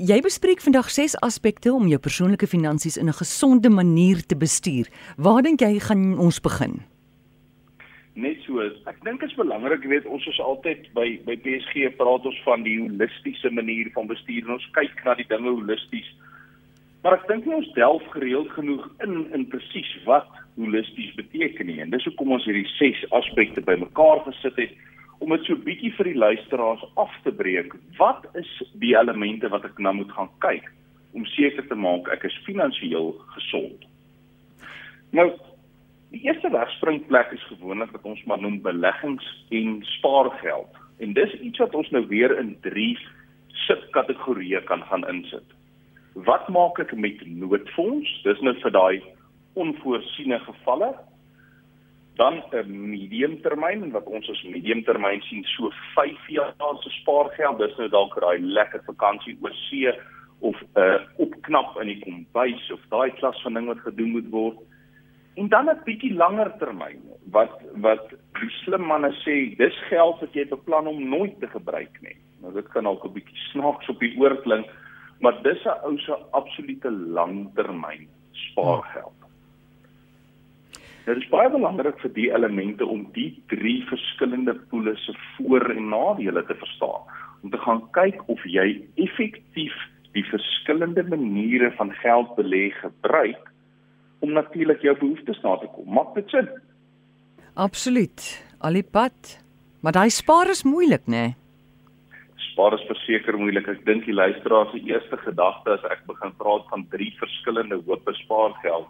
jy bespreek vandag ses aspekte om jou persoonlike finansies in 'n gesonde manier te bestuur. Waar dink jy gaan ons begin? Net so. Ek dink dit is belangrik, jy weet, ons is altyd by by PSG praat ons van die holistiese manier van bestuur en ons kyk na die dinge holisties. Maar ek dink ons delf gereeld genoeg in in presies wat holisties beteken nie. En dis hoekom ons hierdie ses aspekte bymekaar gesit het om dit so bietjie vir die luisteraars af te breek. Wat is die elemente wat ek nou moet gaan kyk om seker te maak ek is finansiëel gesond? Nou, die eerste wegspringplek is gewoonlik wat ons maar noem beleggings en spaargeld. En dis iets wat ons nou weer in drie subkategorieë kan gaan insit. Wat maak ek met noodfonds? Dis nou vir daai onvoorsiene gevalle. Dan 'n mediumtermyn wat ons as mediumtermyn sien so 5 jaar se spaargeld. Dis nou dalk daai lekker vakansie oor see of 'n uh, opknap in die kombuis of daai klas van ding wat gedoen moet word. En dan 'n bietjie langer termyn wat wat die slim manne sê dis geld wat jy beplan om nooit te gebruik nie. Nou dit kan dalk 'n bietjie snaaks op die oor klink, maar dis 'n ou se absolute langtermyn spaargeld. Dit is baie belangrik vir die elemente om die drie verskillende poele se voor- en nadele te verstaan. Om te gaan kyk of jy effektief die verskillende maniere van geld belê gebruik om natuurlik jou behoeftes na te kom. Maak dit sin? Absoluut. Alipad. Maar daai spaar is moeilik, né? Nee? spaar is verseker moeilik. Ek dink die luisteraar se eerste gedagte as ek begin praat van drie verskillende hoope spaargeld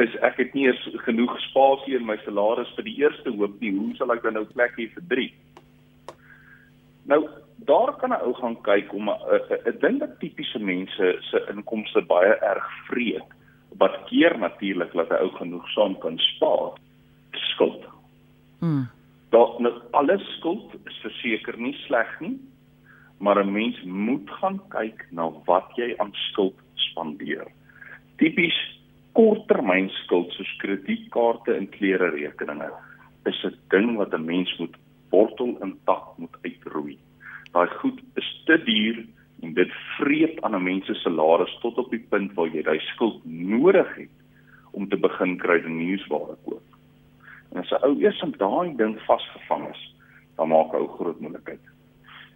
is ek het nie eens genoeg spasie in my salaris vir die eerste hoop nie. Hoe sal ek dan nou plek hê vir drie? Nou, daar kan 'n ou gaan kyk om 'n ding wat tipiese mense se inkomste baie erg vreet. Wat keer natuurlik dat 'n ou genoegsaam kan spaar. Skuld. Mm. Daar net alles skuld is verseker nie sleg nie, maar 'n mens moet gaan kyk na wat jy aan skuld spandeer. Tipies korttermynskuld soos kredietkaarte en klere rekeninge is 'n ding wat 'n mens moet wortel en tak moet uitroei. Daai goed is te duur en dit vreet aan 'n mens se salaris tot op die punt waar jy daai skuld nodig het om te begin kruideniersware koop. En as 'n ou eers op daai ding vasgevang is, dan maak hy groot moeilikheid.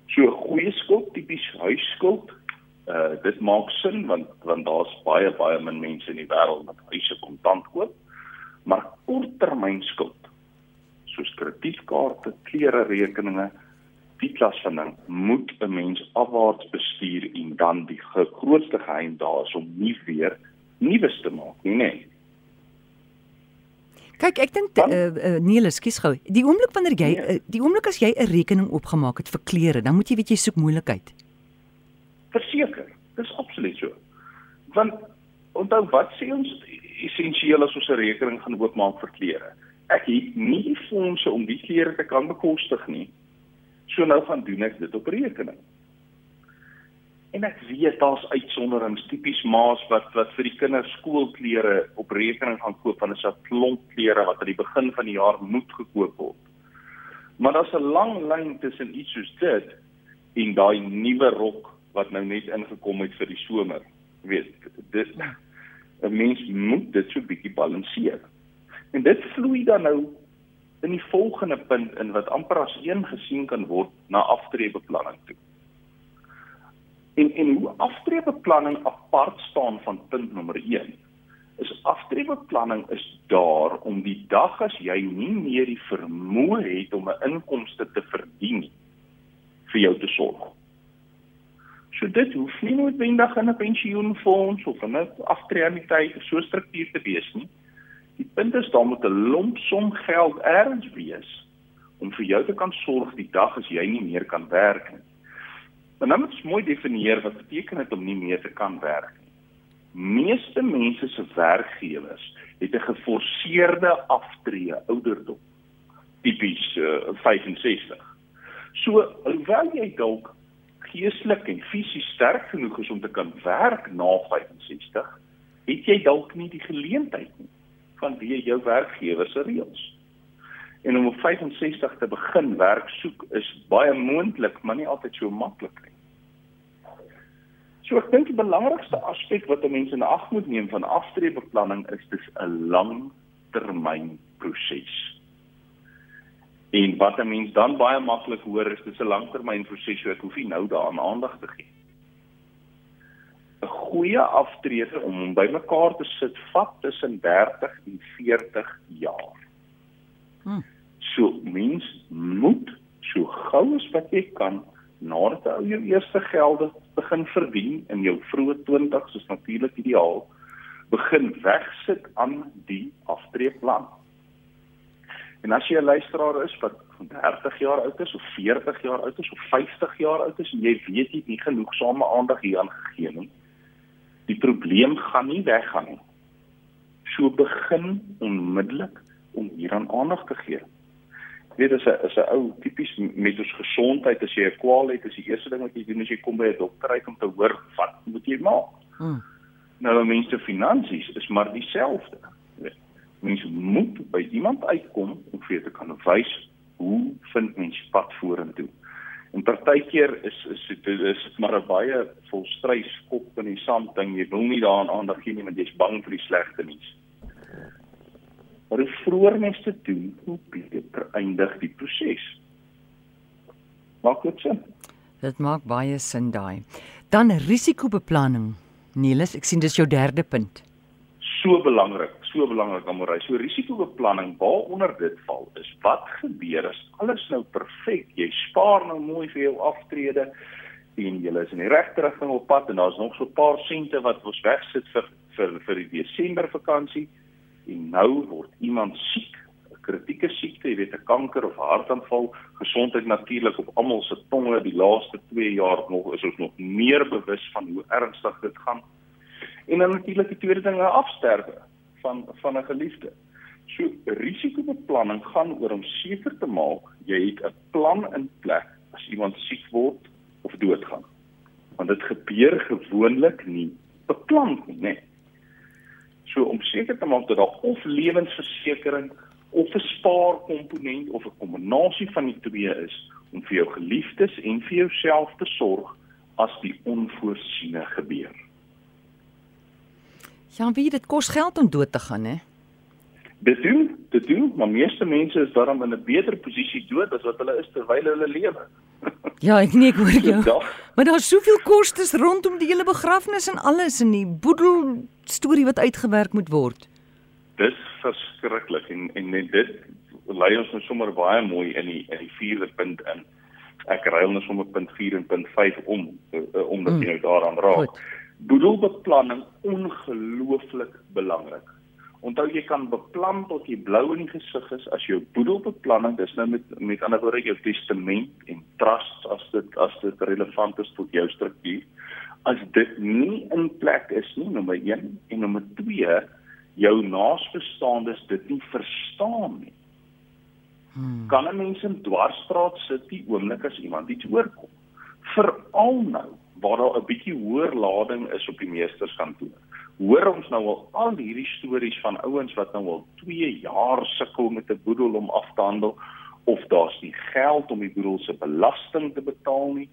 So 'n goeie skuld, tipies huisskuld, uh dit maak sin want want daar's baie baie min mense in die wêreld wat huise kontant koop. Maar korttermynskuld soos kredietkaarte, klere rekeninge, die klas van ding moet 'n mens afwaarts bestuur en dan die grootste geheim daar is om nie weer nuus te maak nie, nee. Kyk, ek dink eh uh, uh, nee, skus gou. Die oomblik wanneer jy uh, die oomblik as jy 'n rekening opgemaak het vir klere, dan moet jy weet jy soek moeilikheid. Verseker, absoluut so. Want onthou wat sê ons essensieel as ons 'n rekening gaan oopmaak vir klere? Ek het nie die fondse om die klere te kan bekostig nie. So nou gaan doen ek dit op rekening. En ek weet daar's uitsonderings, tipies ma's wat wat vir die kinders skoolklere op rekening gaan koop van 'n soort klomp klere wat aan die begin van die jaar moet gekoop word. Maar daar's 'n lang lyn tussen iets soos dit en daai nuwe rok wat nou net ingekom het vir die somer. Jy weet, dit 'n mens moet dit so bietjie balanseer. En dit vloei dan nou in die volgende punt in wat amper as een gesien kan word na aftreebeplanning toe. En en hoe aftreebeplanning apart staan van punt nommer 1 is aftreebeplanning is daar om die dag as jy nie meer die vermoë het om 'n inkomste te verdien vir jou te sorg. So dit hoef nie noodwendig in 'n pensioenfonds of 'n aftreeaniteit of so struktuur te wees nie. Die punt is daar moet 'n lomp som geld ergens wees om vir jou te kan sorg die dag as jy nie meer kan werk nie. Maar nou moet ons mooi definieer wat beteken dit om nie meer te kan werk nie. Meeste mense se werkgewers het 'n geforseerde aftree ouderdom. Tipies uh, 65. So, alhoewel jy dalk geestelik en fisies sterk genoeg is om te kan werk na 65, het jy dalk nie die geleentheid nie vanweë jou werkgewer se reëls. En om op 65 te begin werk soek is baie moontlik, maar nie altyd so maklik nie. So ek dink die belangrikste aspek wat 'n mens in ag moet neem van aftreebeplanning is dis 'n langtermyn proses. En wat 'n mens dan baie maklik hoor is dis 'n langtermynproses, so ek hoef nie nou daaraan aandag te gee. 'n Goeie aftrede om hom bymekaar te sit vat tussen 30 en 40 jaar. Hmm. So mens moet so gou as wat jy kan nadat jy jou eerste gelde begin verdien in jou vroeë 20's is natuurlik ideaal begin wegsit aan die aftreeplan. En as jy 'n luisteraar is wat 30 jaar oud is of 40 jaar oud is of 50 jaar oud is en jy weet jy het nie genoegsame aandag hieraan gegee nie, die probleem gaan nie weggaan nie. So begin onmiddellik om hieraan aandag te gee. Weet as 'n is 'n ou tipies met ons gesondheid as jy 'n kwaal het, is die eerste ding wat jy doen as jy kom by 'n dokter uit om te hoor wat moet jy maak. Hmm. Nou mense finansies is maar dieselfde mens moet by iemand uitkom om vir te kan wys hoe vind mens pad vorentoe. En partykeer is is dit is, is maar 'n baie volstrys kop in die sand ding. Jy wil nie daaraan aandag gee nie want jy's bang vir die slegte nuus. Maar hoe vroeër mens dit doen, hoe beter eindig die proses. Maak dit sin? Dit maak baie sin daai. Dan risikobeplanning. Niels, ek sien dis jou derde punt. So belangrik so belangrik om ry. So risikobeplanning waaronder dit val is wat gebeur as alles nou perfek. Jy spaar nou mooi vir jou aftrede en jy is in die regte rigting op pad en daar's nog so 'n paar sente wat ons wegsit vir vir vir die Desember vakansie en nou word iemand siek, 'n kritieke siekte, jy weet 'n kanker of hartaanval, gesondheid natuurlik op almal se tonge die laaste 2 jaar nog is ons nog meer bewus van hoe ernstig dit gaan. En dan natuurlik die tweede ding, 'n afsterwe van van 'n geliefde. So risikobeplanning gaan oor om seker te maak jy het 'n plan in plek as iemand siek word of doodgaan. Want dit gebeur gewoonlik nie beplan nie, né? So om seker te maak dat daar of lewensversekering of 'n spaarkomponent of 'n kombinasie van die twee is om vir jou geliefdes en vir jouself te sorg as die onvoorsiene gebeur. Ja, wie dit kos geld om dood te gaan, hè? Dit doen, dit doen, maar meeste mense is daarom in 'n beter posisie dood as wat hulle is terwyl hulle lewe. ja, ek nie ek hoor jou. maar daar's soveel kostes rondom die hele begrafnis en alles in die boedel storie wat uitgewerk moet word. Dis verskriklik en en dit lei ons nou sommer baie mooi in die in die vierde punt in. Ek ruil nou sommer punt 4 en punt 5 om uh, uh, omdat mm. jy nou daaraan raak. Goed boedelbeplanning ongelooflik belangrik. Onthou jy kan beplan tot jy blou in die gesig is as jou boedelbeplanning, dis nou met met ander woorde jou testament en trust as dit as dit relevant is tot jou struktuur. As dit nie in plek is nie, nommer 1 en nommer 2, jou naasbestaandes dit nie verstaan nie. Hmm. Kan 'n mens in dwarsstraat sit die oomblik as iemand iets hoorkom? Veral nou waar daar 'n bietjie hoër lading is op die meesterskantoor. Hoor ons nou al al hierdie stories van ouens wat nou al 2 jaar sukkel met 'n boedel om af te handel of daar's nie geld om die boedel se belasting te betaal nie.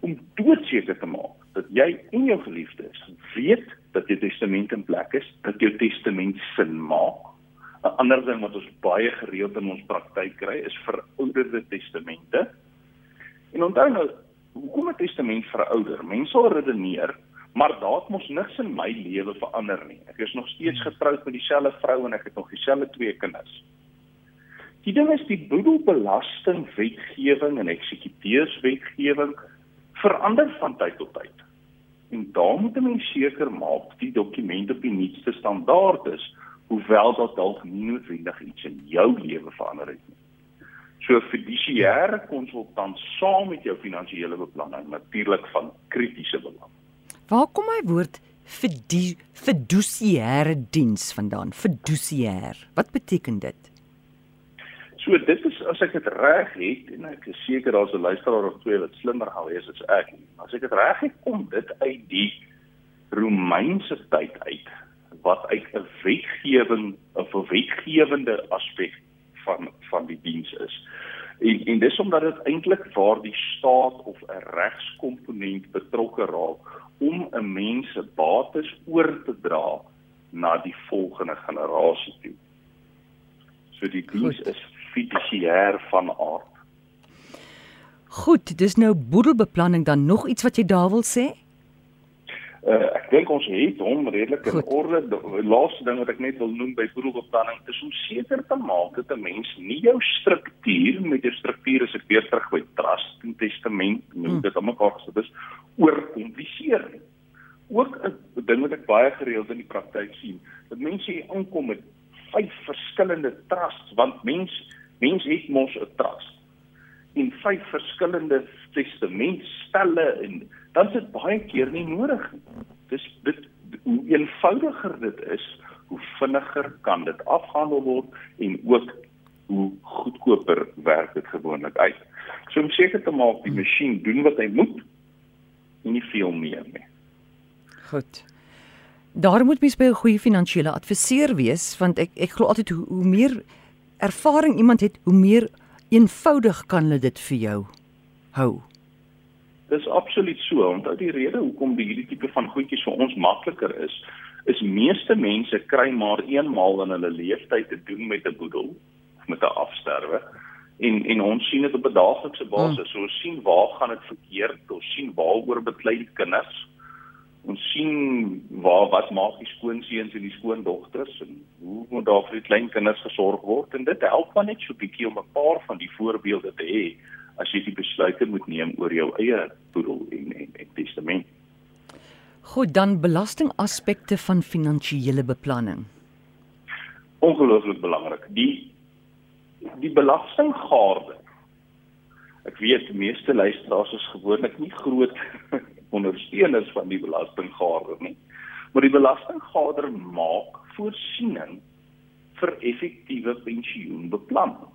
Om doodseker te maak dat jy en jou geliefdes weet dat jou testament in plek is, dat jou testament sin maak. 'n Ander ding wat ons baie gereeld in ons praktyk kry, is verouderde testamente. En onthou nou, hoekom 'n testament verouder? Mense sal redeneer, maar het mos niks in my lewe verander nie. Ek is nog steeds hmm. getroud met dieselfde vrou en ek het nog dieselfde twee kinders. Die ding is die boedelbelasting wetgewing en eksekuteurswetgewing verander van tyd tot tyd. En daar moet mense seker maak die dokument op die nuutste standaard is, hoewel dit dalk nie noodwendig iets in jou lewe verander het nie. So fidusiëre konsultant saam met jou finansiële beplanning natuurlik van kritiese belang. Waar kom my woord fidusiëre diens vandaan? Fidusiër. Wat beteken dit? So dit is as ek dit reg het en ek is seker daar's 'n luisteraar of twee wat slimmer gaan wees as ek. As ek dit reg het, kom dit uit die Romeinse tyd uit wat uit 'n wetgewing of 'n wetgewende aspek van van die diens is. En en dis omdat dit eintlik waar die staat of 'n regskomponent betrokke raak om 'n mens se bates oor te dra na die volgende generasie toe. So die diens is fiduciêr van aard. Goed, dis nou boedelbeplanning dan nog iets wat jy daar wil sê? Uh, ek dink ons het hom redelik in orde. Die laaste ding wat ek net wil noem by boedelbeplanning is om seker te maak dat 'n mens nie jou struktuur met jou struktuur as ek weer terug by trust en testament noem hmm. dit almal gesit is oorkompliseer nie. Ook 'n ding wat ek baie gereeld in die praktyk sien, dat mense hier aankom met vyf verskillende trusts want mens mens het mos 'n trust in vyf verskillende testamentstelle en dan is dit baie keer nie nodig nie. Dis dit hoe eenvoudiger dit is, hoe vinniger kan dit afgehandel word en ook hoe goedkoper werk dit gewoonlik uit. So om seker te maak die masjien doen wat hy moet en nie veel meer nie. Goed. Daar moet mens by 'n goeie finansiële adviseur wees want ek ek glo altyd hoe, hoe meer ervaring iemand het, hoe meer eenvoudig kan hulle dit vir jou hou. Dis absoluut so. Onthou die rede hoekom die hierdie tipe van goedjies vir ons makliker is, is meeste mense kry maar eenmaal in hulle lewenstyd te doen met 'n boedel of met 'n afsterwe. En en ons sien dit op 'n daaglikse basis. Hmm. Ons sien waar gaan dit verkeerd? Ons sien waaroor beklei die kinders. Ons sien waar wat maak die skoonseuns en die skoondogters en hoe moet daar vir die klein kinders gesorg word? En dit help maar net so 'n bietjie om 'n paar van die voorbeelde te hê as jy die besluite moet neem oor jou eie boedel en en, en testament. Goed, dan belastingaspekte van finansiële beplanning. Ongelooflik belangrik. Die die belastinggaarde. Ek weet die meeste luisteraars is gewoonlik nie groot ondersteuners van die belastinggaarde nie. Maar die belastinggaarde maak voorsiening vir effektiewe pensioenbeplanning.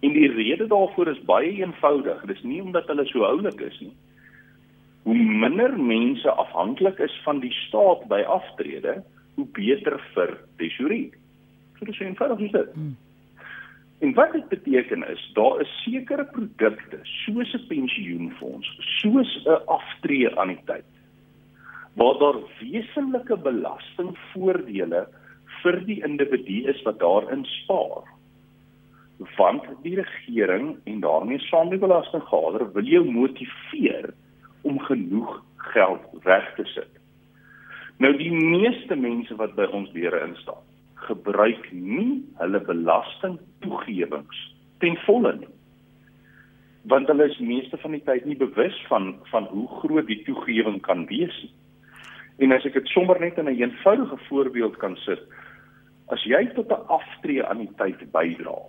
En die rede daarvoor is baie eenvoudig. Dit is nie omdat hulle so oulik is nie. Hoe minder mense afhanklik is van die staat by aftrede, hoe beter vir tesourier. So dis eenvoudig is dit. Hmm. En wat dit beteken is, daar is sekere produkte, soos 'n pensioenfonds, soos 'n aftrede aan die tyd, waar daar wesenlike belastingvoordele vir die individu is wat daarin spaar want die regering en daarmee saam die belastinggader wil jou motiveer om genoeg geld weg te sit. Nou die meeste mense wat by ons deure instaan, gebruik nie hulle belastingtoegewings ten volle nie. Want hulle is meeste van die tyd nie bewus van van hoe groot die toegewing kan wees nie. En as ek dit sommer net in 'n eenvoudige voorbeeld kan sit, as jy tot 'n aftree aan die tyd bydra,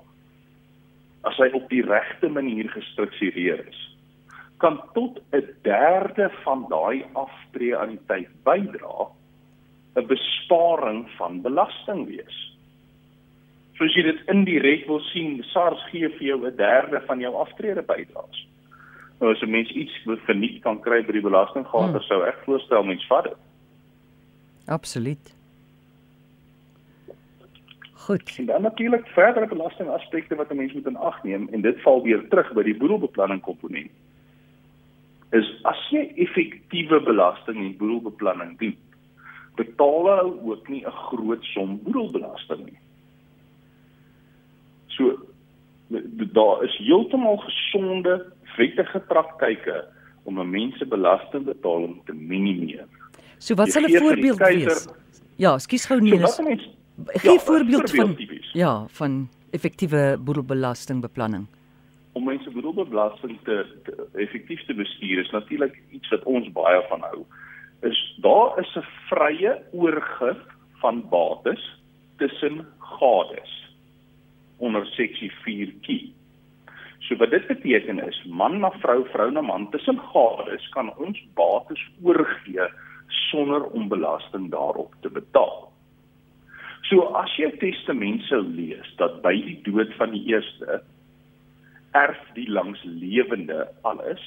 as hy op die regte manier gestruktureer is, kan tot 'n derde van daai aftree aan die tyd bydra 'n besparing van belasting wees. Soos jy dit indirek wil sien, SARS gee vir jou 'n derde van jou aftrede bydraes. Nou as 'n mens iets verniet kan kry by die belastinggate, hmm. sou ek voorstel mens vat dit. Absoluut. Goed. En dan natuurlik verdere belastingaspekte wat 'n mens moet in ag neem en dit val weer terug by die boedelbeplanning komponent. Is as jy effektiewe belasting en boedelbeplanning doen, betaal jy ook nie 'n groot som boedelbelasting nie. So daar is heeltemal gesonde wettige praktyke om 'n mens se belastingbetaling te minimeer. So wat sal 'n voorbeeld wees? Ja, skus gou nie. So, Gee ja, voorbeeld van ja, van effektiewe boedelbelastingbeplanning. Om mense boedelbelasting te, te effektief te bestuur is natuurlik iets wat ons baie van hou. Is daar is 'n vrye oorgif van bates tussen gades onder seksie 4 kie. So wat dit beteken is man na vrou, vrou na man tussen gades kan ons bates oorgee sonder om belasting daarop te betaal. So as jy testament sou lees dat by die dood van die eerste erf die langslewende alles,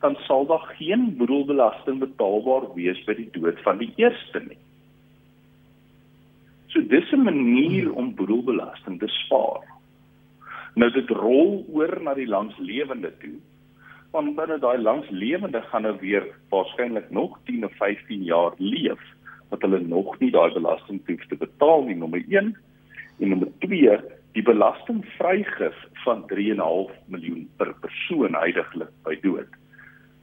dan sal daar geen boedelbelasting betaalbaar wees by die dood van die eerste nie. So dis 'n manier om boedelbelasting te spaar. Nou dit rol oor na die langslewende toe. Want binne daai langslewende gaan nou weer waarskynlik nog 10 of 15 jaar leef wat hulle nog nie daai belasting hoef te betaal nie nommer 1 en nommer 2 die belastingvrygif van 3.5 miljoen per persoon heidaglik by dood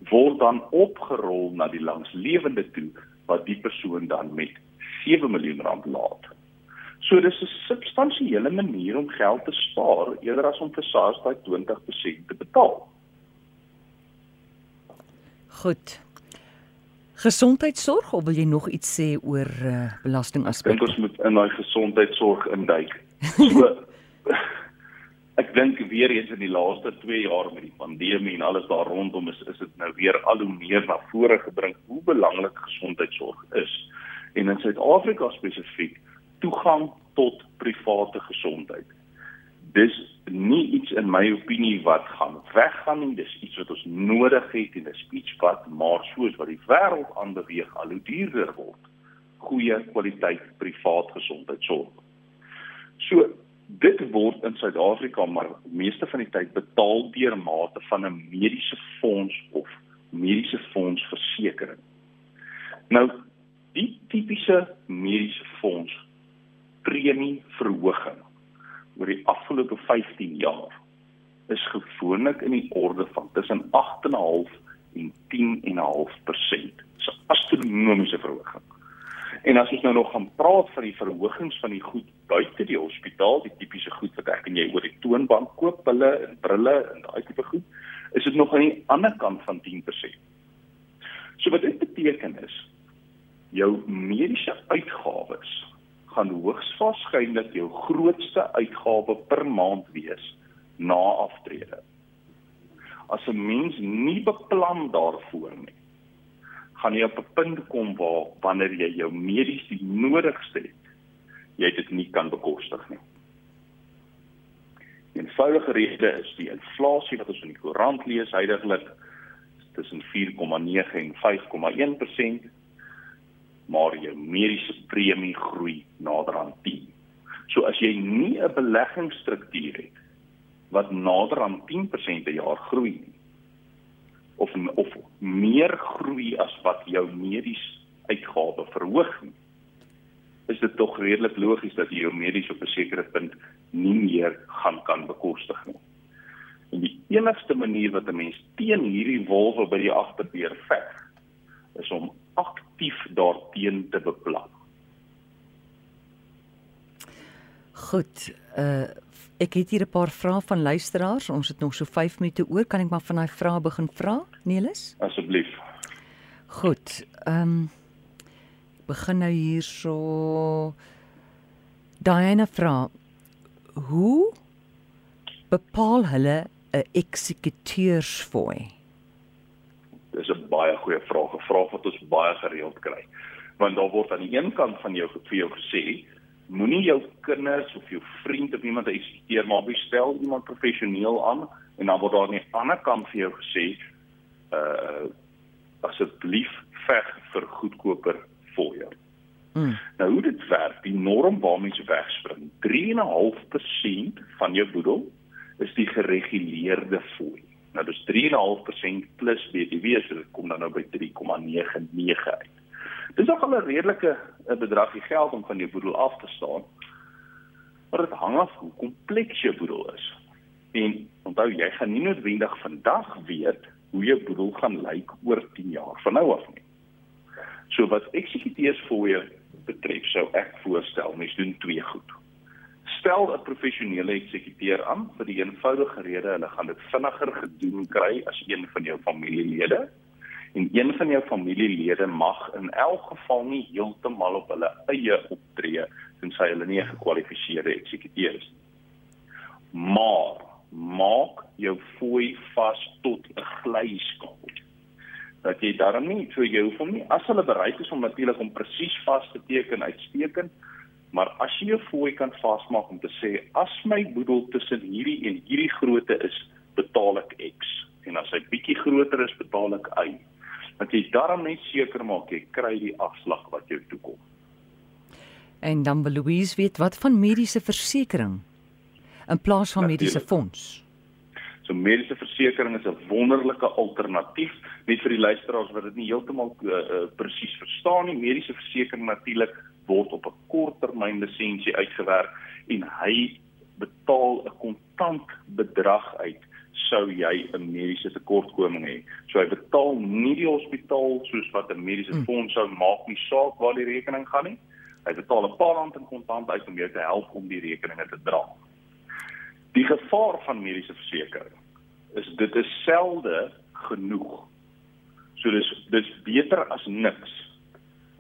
word dan opgerol na die langslewende toe wat die persoon dan met 7 miljoen rand laat. So dis 'n substansiële manier om geld te spaar eerder as om vir SARS daai 20% te betaal. Goed. Gesondheidsorg of wil jy nog iets sê oor uh, belastingaspekte? Dink ons moet in daai gesondheidsorg induik. So ek dink weer eens in die laaste 2 jaar met die pandemie en alles daar rondom is is dit nou weer al hoe meer na vore gebring hoe belangrik gesondheidsorg is. En in Suid-Afrika spesifiek toegang tot private gesondheid. Dis nie iets in my opinie wat gaan weggaan nie, dis iets wat ons nodig het en dis iets wat maar soos wat die wêreld aanbeweeg al hoe duurder word. Goeie kwaliteit privaat gesondheidsorg. So dit word in Suid-Afrika maar meeste van die tyd betaal deur mate van 'n mediese fonds of mediese fonds versekering. Nou die tipiese mediese fonds premie verhoging oor die afgelope 15 jaar is gewoonlik in die orde van tussen 8.5 en 10.5%. Dis 'n astronomiese verhoging. En as ons nou nog gaan praat van die verhogings van die goed buite die hospitaal, die tipiese goed wat ek en jy oor die toonbank koop, hulle en brille en daai tipe goed, is dit nog aan die ander kant van 10%. So wat dit beteken is jou mediese uitgawes gaan hoogs waarskynlik jou grootste uitgawe per maand wees na aftrede. As 'n mens nie beplan daarvoor nie, gaan jy op 'n punt kom waar wanneer jy jou medies die nodigste het, jy dit nie kan bekostig nie. Die eenvoudige rede is die inflasie wat ons in die koerant lees heidaglik tussen 4,9 en 5,1%, maar jou mediese premie groei nader aan 10. So as jy nie 'n beleggingsstruktuur het wat nader aan 10% per jaar groei nie, of of meer groei as wat jou medies uitgawe verhoog nie is dit tog redelik logies dat jy jou medies op 'n sekere punt nie meer gaan kan bekostig nie. En die enigste manier wat 'n mens teen hierdie wolwe by die agterdeur veg is om aktief daarteen te beplan. Goed, uh Ek het hier 'n paar vrae van luisteraars. Ons het nog so 5 minute oor. Kan ek maar van daai vrae begin vra, Nelis? Asseblief. Goed. Ehm um, begin nou hierso. Diana vra: Hoe bepaal hulle 'n eksekuteursfooi? Baie goeie vraag, 'n vraag wat ons baie gereeld kry. Want daar word aan die een kant van jou vir jou gesê moenie jou kinders of jou vriend of iemand eksekuteer maar bestel iemand professioneel aan en dan word daar aan die ander kant vir jou gesê uh asseblief veg vir goedkoper fooie. Mm. Nou hoe dit werk, die norm waarmee jy wegspring, 3.5% van jou boedel is die gereguleerde fooi. Nou dis 3.5% plus BTW, so dit kom dan nou by 3.99 uit. Dis nog 'n redelike eh, bedragie geld om van jou boedel af te staan. Maar dit hang af hoe kompleks jou boedel is. En onthou jy gaan nie noodwendig vandag weet hoe jou boedel gaan lyk oor 10 jaar van nou af nie. So wat eksekuteurs vir jou betref, sou ek voorstel mens doen twee goed. Stel 'n professionele eksekuteur aan vir die eenvoudige rede hulle gaan dit vinniger gedoen kry as een van jou familielede en een van jou familielede mag in elk geval nie heeltemal op hulle eie optree tensy hulle nie 'n gekwalifiseerde eksekuteur is. Maar maak jou fooi vas tot 'n glyskaal. Dat jy daarom nie so hoef hom nie as hulle bereid is om natuurlik om presies vas te teken uitstekend, maar as jy jou fooi kan vasmaak om te sê as my boedel tussen hierdie en hierdie grootte is, betaal ek X en as hy bietjie groter is, betaal ek Y dat jy daarom net seker maak jy kry die afslag wat jou toekom. En dan wil Louise weet wat van mediese versekerings? in plaas van mediese fonds. So mediese versekerings is 'n wonderlike alternatief net vir die luisteraars wat dit nie heeltemal uh, uh, presies verstaan nie. Mediese versekerings natuurlik word op 'n korttermyn lisensie uitgewerk en hy betaal 'n kontant bedrag uit sou jy 'n mediese tekortkoming hê. So hy betaal nie die hospitaal soos wat 'n mediese hmm. fonds sou maak nie saak waar die rekening gaan nie. Hy betaal 'n paar rand in kontant uit om jou te help om die rekeninge te dra. Die gevaar van mediese versekerings is dit is selde genoeg. So dis dis beter as niks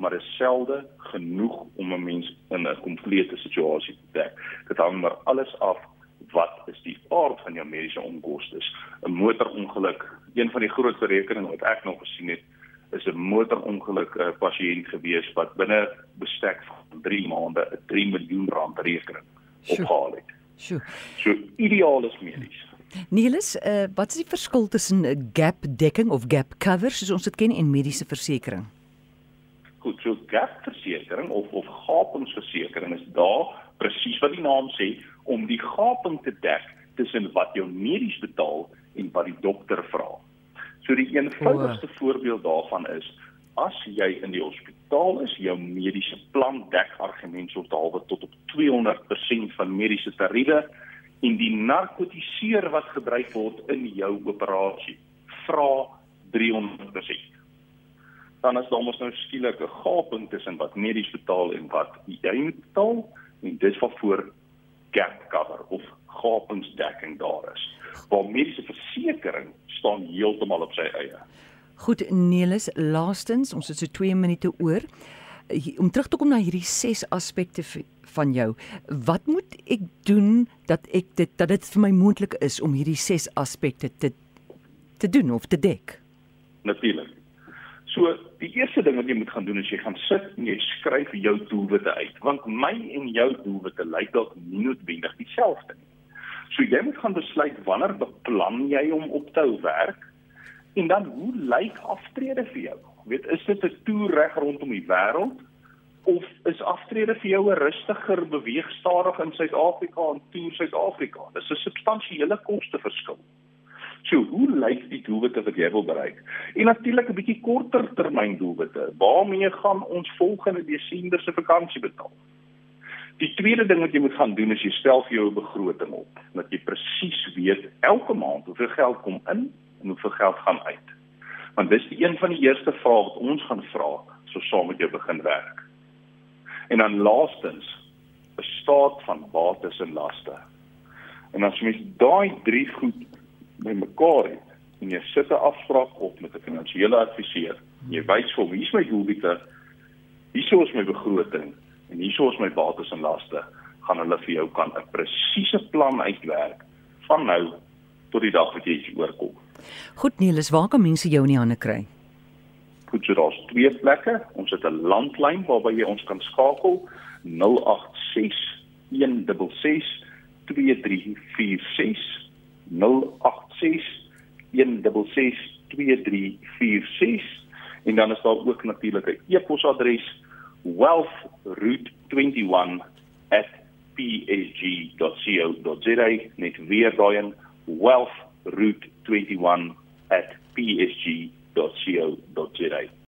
maar is selde genoeg om 'n mens in 'n komplete situasie te dek. Dit hang maar alles af wat is die aard van jou mediese onkoste. 'n Motorongeluk, een van die grootste rekeninge wat ek nog gesien het, is 'n motorongeluk 'n pasiënt gewees wat binne bestek van 3 maande 'n 3 miljoen rand rekening opgehaal het. Sjoe. So ideaal is medies. Niels, uh, wat is die verskil tussen 'n gap dekking of gap cover soos ons dit ken en mediese versekerings? Goed, so gapversekering of of gapingsversekering is daar presies wat die naam sê om die gaping te dek tussen wat jou medies betaal en wat die dokter vra. So die eenvoudigste oh. voorbeeld daarvan is as jy in die hospitaal is, jou mediese plan dek argument tot halwe tot op 200% van mediese tariewe en die narkotiseer wat gebruik word in jou operasie vra 300% dan is daar mos nou skielik 'n gaping tussen wat medies betaal en wat jy moet betaal en dis waarvoor gap cover of gapingsdekking daar is. Waar mediese versekerings staan heeltemal op sy eie. Goed, Nelis, laastens, ons het so 2 minute oor om terug te kom na hierdie ses aspekte van jou. Wat moet ek doen dat ek dit dat dit vir my moontlik is om hierdie ses aspekte te te doen of te dek? Natuurlik. So die eerste ding wat jy moet gaan doen is jy gaan sit en jy skryf jou doelwitte uit want my en jou doelwitte lyk dalk nie noodwendig dieselfde nie. So jy moet gaan besluit wanneer beplan jy om op te hou werk en dan hoe lyk aftrede vir jou? Weet is dit 'n toer reg rondom die wêreld of is aftrede vir jou 'n rustiger beweeg stadig in Suid-Afrika en toer Suid-Afrika? Dis 'n substansiële kosteverskil. So, hoe lyk die doelwitte wat jy wil bereik? En natuurlik 'n bietjie korter termyn doelwitte. Waarmee gaan ons volgende Desember se vakansie betaal? Die tweede ding wat jy moet gaan doen is jy stel vir jou 'n begroting op, dat jy presies weet elke maand hoeveel geld kom in en hoeveel geld gaan uit. Want dis die een van die eerste vrae wat ons gaan vra so saam met jou begin werk. En dan laastens, 'n staat van bates en laste. En as mens daai drie goed by mekaar het en jy sit 'n afspraak op met 'n finansiële adviseur. Jy wys vir hom hier's my doelwitte, hierso is my begroting en hierso is my bates en laste, gaan hulle vir jou kan 'n presiese plan uitwerk van nou tot die dag wat jy iets oorkom. Goed Niels, waar kan mense jou in die hande kry? Goed, so daar's twee plekke. Ons het 'n landlyn waarby jy ons kan skakel 086 166 2346 en dan is daar ook natuurlik 'n e-posadres wealthroot21@psg.co.za net weer daai in wealthroot21@psg.co.za